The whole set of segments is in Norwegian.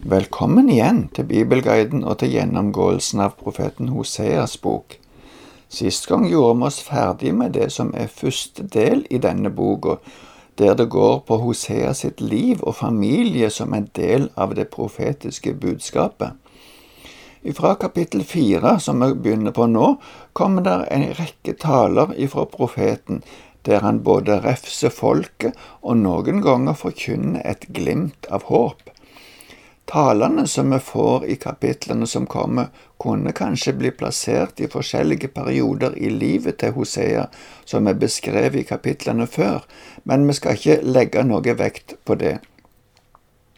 Velkommen igjen til Bibelguiden og til gjennomgåelsen av profeten Hoseas bok. Sist gang gjorde vi oss ferdig med det som er første del i denne boka, der det går på Hosea sitt liv og familie som en del av det profetiske budskapet. Fra kapittel fire, som vi begynner på nå, kommer det en rekke taler ifra profeten, der han både refser folket og noen ganger forkynner et glimt av håp. Talene som vi får i kapitlene som kommer, kunne kanskje bli plassert i forskjellige perioder i livet til Hosea, som er beskrevet i kapitlene før, men vi skal ikke legge noe vekt på det.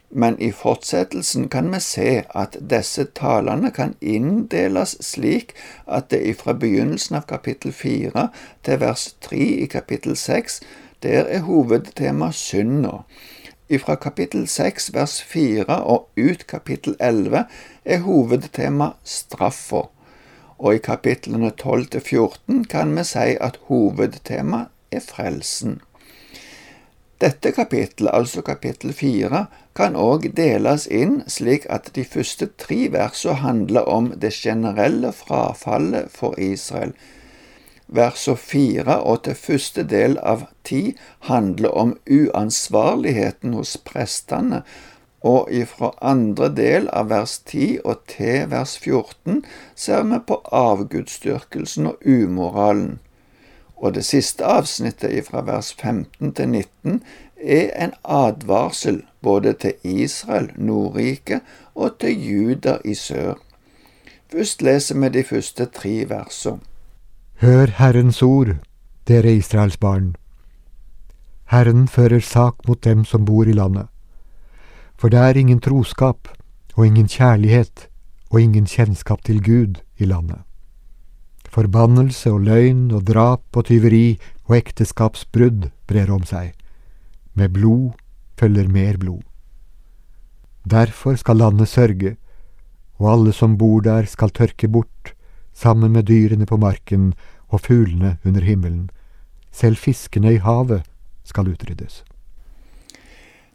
Men i fortsettelsen kan vi se at disse talene kan inndeles slik at det ifra begynnelsen av kapittel fire til vers tre i kapittel seks, der er hovedtema synda fra kapittel 6 vers 4 og ut kapittel 11 er hovedtema straffa, og i kapitlene 12 til 14 kan vi si at hovedtema er frelsen. Dette kapittelet, altså kapittel 4, kan òg deles inn slik at de første tre versene handler om det generelle frafallet for Israel, versene fire og til første del av ti handler om uansvarligheten hos prestene, og ifra andre del av vers 10 og til vers 14 ser vi på avgudsdyrkelsen og umoralen. Og det siste avsnittet ifra vers 15 til 19 er en advarsel både til Israel, Nordriket, og til Juda i sør. Først leser vi de første tre versene. Hør Herrens ord, dere Israels barn. Herren fører sak mot dem som bor i landet. For det er ingen troskap og ingen kjærlighet og ingen kjennskap til Gud i landet. Forbannelse og løgn og drap og tyveri og ekteskapsbrudd brer om seg. Med blod følger mer blod. Derfor skal landet sørge, og alle som bor der skal tørke bort, sammen med dyrene på marken og fuglene under himmelen. Selv fiskene i havet skal utryddes.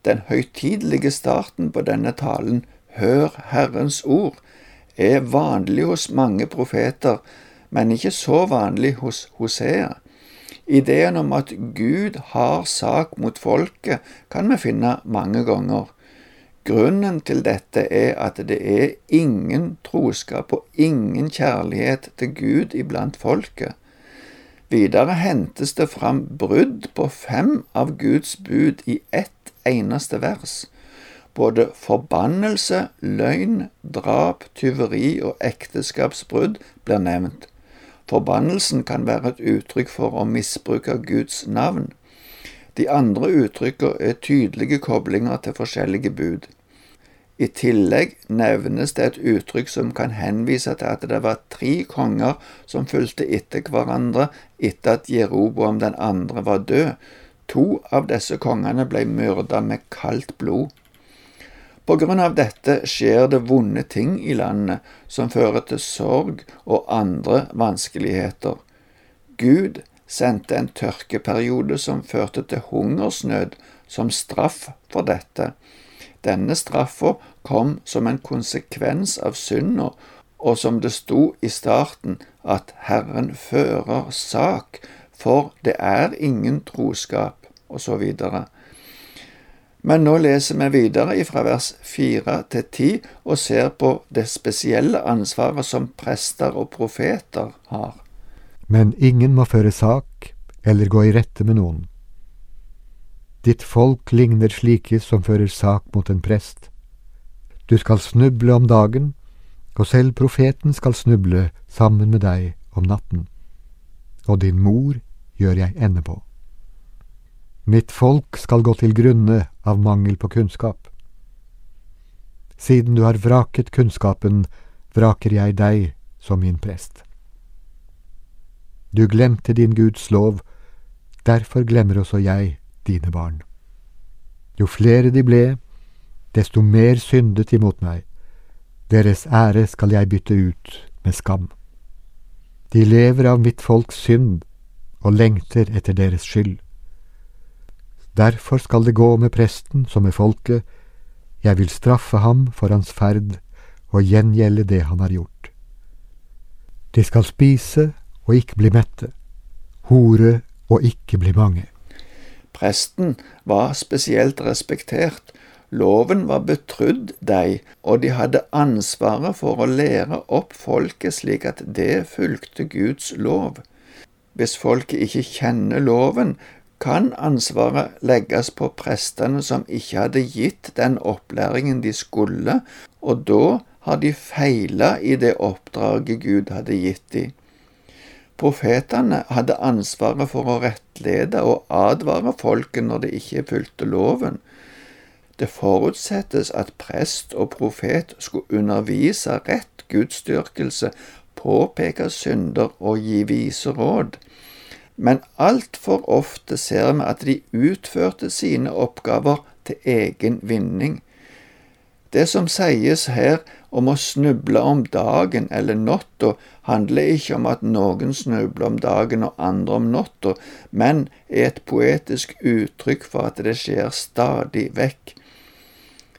Den høytidelige starten på denne talen, Hør Herrens ord, er vanlig hos mange profeter, men ikke så vanlig hos Hosea. Ideen om at Gud har sak mot folket, kan vi finne mange ganger. Grunnen til dette er at det er ingen troskap og ingen kjærlighet til Gud iblant folket. Videre hentes det fram brudd på fem av Guds bud i ett eneste vers. Både forbannelse, løgn, drap, tyveri og ekteskapsbrudd blir nevnt. Forbannelsen kan være et uttrykk for å misbruke Guds navn. De andre uttrykkene er tydelige koblinger til forskjellige bud. I tillegg nevnes det et uttrykk som kan henvise til at det var tre konger som fulgte etter hverandre etter at Jeroboam den andre var død. To av disse kongene ble myrda med kaldt blod. På grunn av dette skjer det vonde ting i landet som fører til sorg og andre vanskeligheter. Gud sendte en tørkeperiode som førte til hungersnød som straff for dette. Denne straffa kom som en konsekvens av synda, og som det sto i starten, at Herren fører sak, for det er ingen troskap, osv. Men nå leser vi videre fra vers fire til ti og ser på det spesielle ansvaret som prester og profeter har. Men ingen må føre sak eller gå i rette med noen. Ditt folk ligner slike som fører sak mot en prest. Du skal snuble om dagen, og selv profeten skal snuble sammen med deg om natten. Og din mor gjør jeg ende på. Mitt folk skal gå til grunne av mangel på kunnskap. Siden du har vraket kunnskapen, vraker jeg deg som min prest. Du glemte din Guds lov, derfor glemmer også jeg dine barn. Jo flere de ble, desto mer syndet de mot meg. Deres ære skal jeg bytte ut med skam. De lever av mitt folks synd og lengter etter deres skyld. Derfor skal det gå med presten som med folket, Jeg vil straffe ham for hans ferd og gjengjelde det han har gjort. De skal spise og ikke bli mette, hore og ikke bli mange. Presten var spesielt respektert, loven var betrodd deg, og de hadde ansvaret for å lære opp folket slik at det fulgte Guds lov. Hvis folket ikke kjenner loven, kan ansvaret legges på prestene som ikke hadde gitt den opplæringen de skulle, og da har de feila i det oppdraget Gud hadde gitt dem. Profetene hadde ansvaret for å rettlede og advare folket når de ikke fulgte loven. Det forutsettes at prest og profet skulle undervise rett gudsdyrkelse, påpeke synder og gi vise råd men altfor ofte ser vi at de utførte sine oppgaver til egen vinning. Det som sies her om å snuble om dagen eller natta, handler ikke om at noen snubler om dagen og andre om natta, men er et poetisk uttrykk for at det skjer stadig vekk.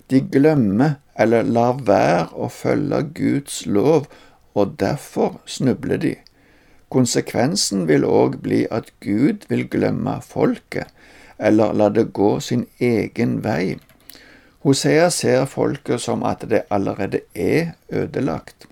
De glemmer eller lar være å følge Guds lov, og derfor snubler de. Konsekvensen vil òg bli at Gud vil glemme folket, eller la det gå sin egen vei. Hosea ser folket som at det allerede er ødelagt.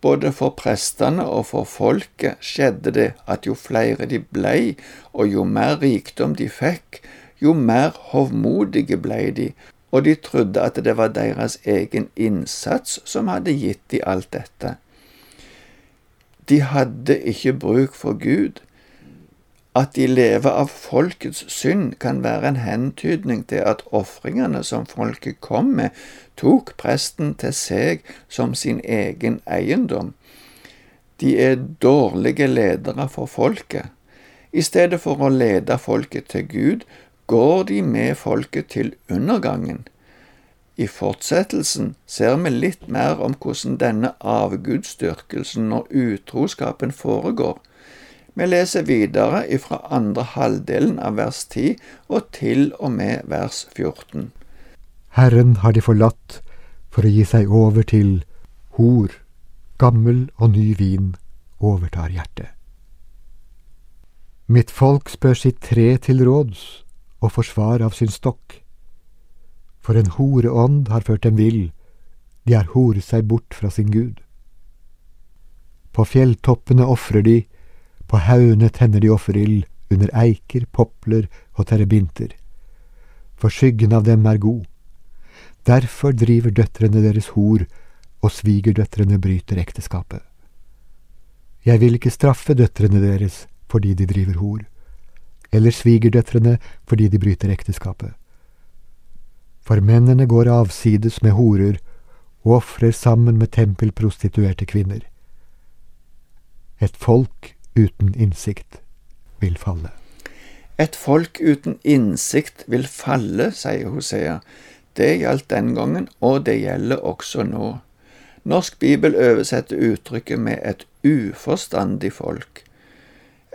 Både for prestene og for folket skjedde det at jo flere de blei, og jo mer rikdom de fikk, jo mer hovmodige blei de, og de trodde at det var deres egen innsats som hadde gitt de alt dette. De hadde ikke bruk for Gud. At de lever av folkets synd, kan være en hentydning til at ofringene som folket kom med, tok presten til seg som sin egen eiendom. De er dårlige ledere for folket. I stedet for å lede folket til Gud, går de med folket til undergangen. I fortsettelsen ser vi litt mer om hvordan denne avgudsdyrkelsen og utroskapen foregår. Vi leser videre ifra andre halvdelen av vers 10 og til og med vers 14. Herren har de forlatt for å gi seg over til hor, gammel og ny vin overtar hjertet. Mitt folk spør sitt tre til råds og forsvar av sin stokk for en horeånd har ført dem vill, de har horet seg bort fra sin Gud. På fjelltoppene ofrer de, på haugene tenner de offerild, under eiker, popler og terebinter, for skyggen av dem er god. Derfor driver døtrene deres hor, og svigerdøtrene bryter ekteskapet. Jeg vil ikke straffe døtrene deres fordi de driver hor, eller svigerdøtrene fordi de bryter ekteskapet for mennene går avsides med horer og ofrer sammen med tempelprostituerte kvinner. Et folk uten innsikt vil falle. Et folk uten innsikt vil falle, sier Hosea. Det gjaldt den gangen, og det gjelder også nå. Norsk bibel oversetter uttrykket med et uforstandig folk.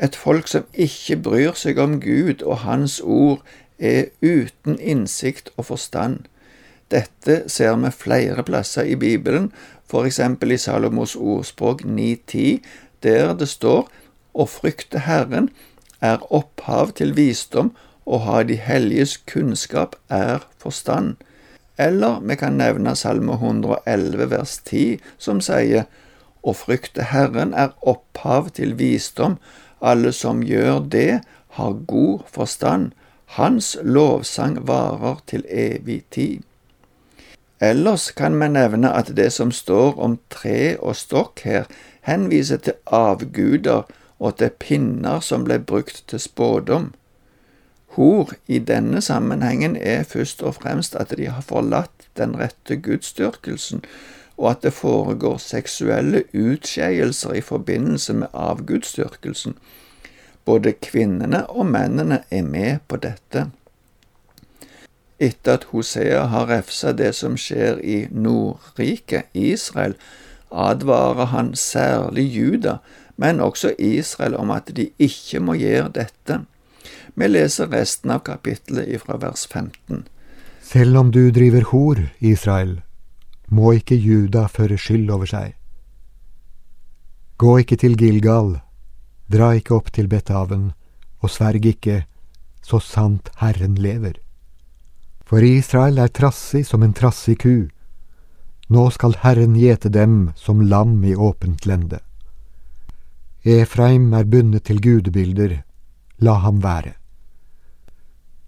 Et folk som ikke bryr seg om Gud og Hans ord, er uten innsikt og forstand. Dette ser vi flere plasser i Bibelen, f.eks. i Salomos ordspråk 9.10, der det står å frykte Herren er opphav til visdom, og ha de helliges kunnskap er forstand. Eller vi kan nevne Salme 111 vers 10, som sier å frykte Herren er opphav til visdom, alle som gjør det, har god forstand. Hans lovsang varer til evig tid. Ellers kan vi nevne at det som står om tre og stokk her, henviser til avguder og til pinner som ble brukt til spådom. Hor i denne sammenhengen er først og fremst at de har forlatt den rette gudsdyrkelsen, og at det foregår seksuelle utskeielser i forbindelse med avgudsdyrkelsen. Både kvinnene og mennene er med på dette. Etter at Hosea har refsa det som skjer i Nordriket, Israel, advarer han særlig Juda, men også Israel om at de ikke må gjøre dette. Vi leser resten av kapittelet fra vers 15. Selv om du driver hor, Israel, må ikke Juda føre skyld over seg. Gå ikke til Gilgal, dra ikke opp til Betaven, og sverg ikke, så sant Herren lever. For Israel er trassig som en trassig ku. Nå skal Herren gjete dem som lam i åpent lende. Efraim er bundet til gudebilder, la ham være.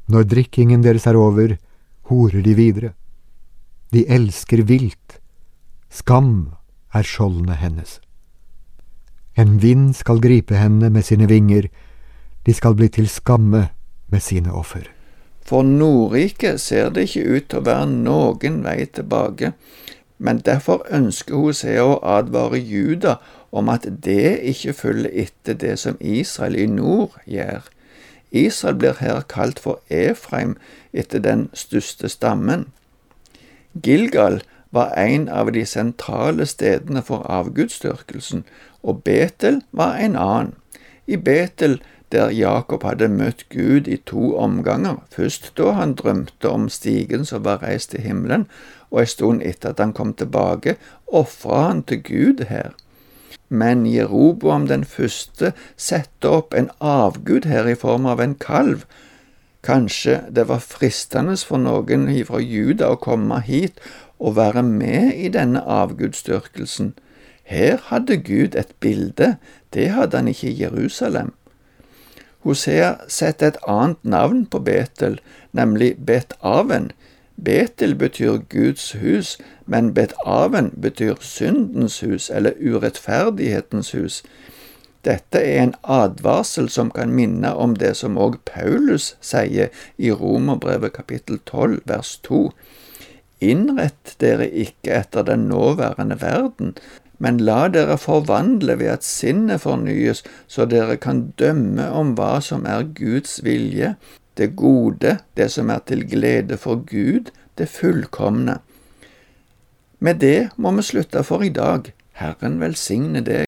Når drikkingen deres er over, horer de videre. De elsker vilt. Skam er skjoldene hennes. En vind skal gripe henne med sine vinger, de skal bli til skamme med sine offer. For Nordriket ser det ikke ut til å være noen vei tilbake, men derfor ønsker Hosea å advare Juda om at det ikke følger etter det som Israel i nord gjør. Israel blir her kalt for Efraim etter den største stammen. Gilgal var en av de sentrale stedene for avgudsdyrkelsen, og Betel var en annen. I Betel, der Jakob hadde møtt Gud i to omganger, først da han drømte om stigen som var reist til himmelen, og en stund etter at han kom tilbake, ofra han til Gud her men Jeroboam den første sette opp en avgud her i form av en kalv. Kanskje det var fristende for noen fra Juda å komme hit og være med i denne avgudsdyrkelsen. Her hadde Gud et bilde, det hadde han ikke i Jerusalem. Hosea setter et annet navn på Betel, nemlig Bet-Aven, Betel betyr Guds hus, men Bet-Aven betyr syndens hus, eller urettferdighetens hus. Dette er en advarsel som kan minne om det som òg Paulus sier i Romerbrevet kapittel 12 vers 2. Innrett dere ikke etter den nåværende verden, men la dere forvandle ved at sinnet fornyes, så dere kan dømme om hva som er Guds vilje, det gode, det som er til glede for Gud, det fullkomne. Med det må vi slutte for i dag. Herren velsigne deg.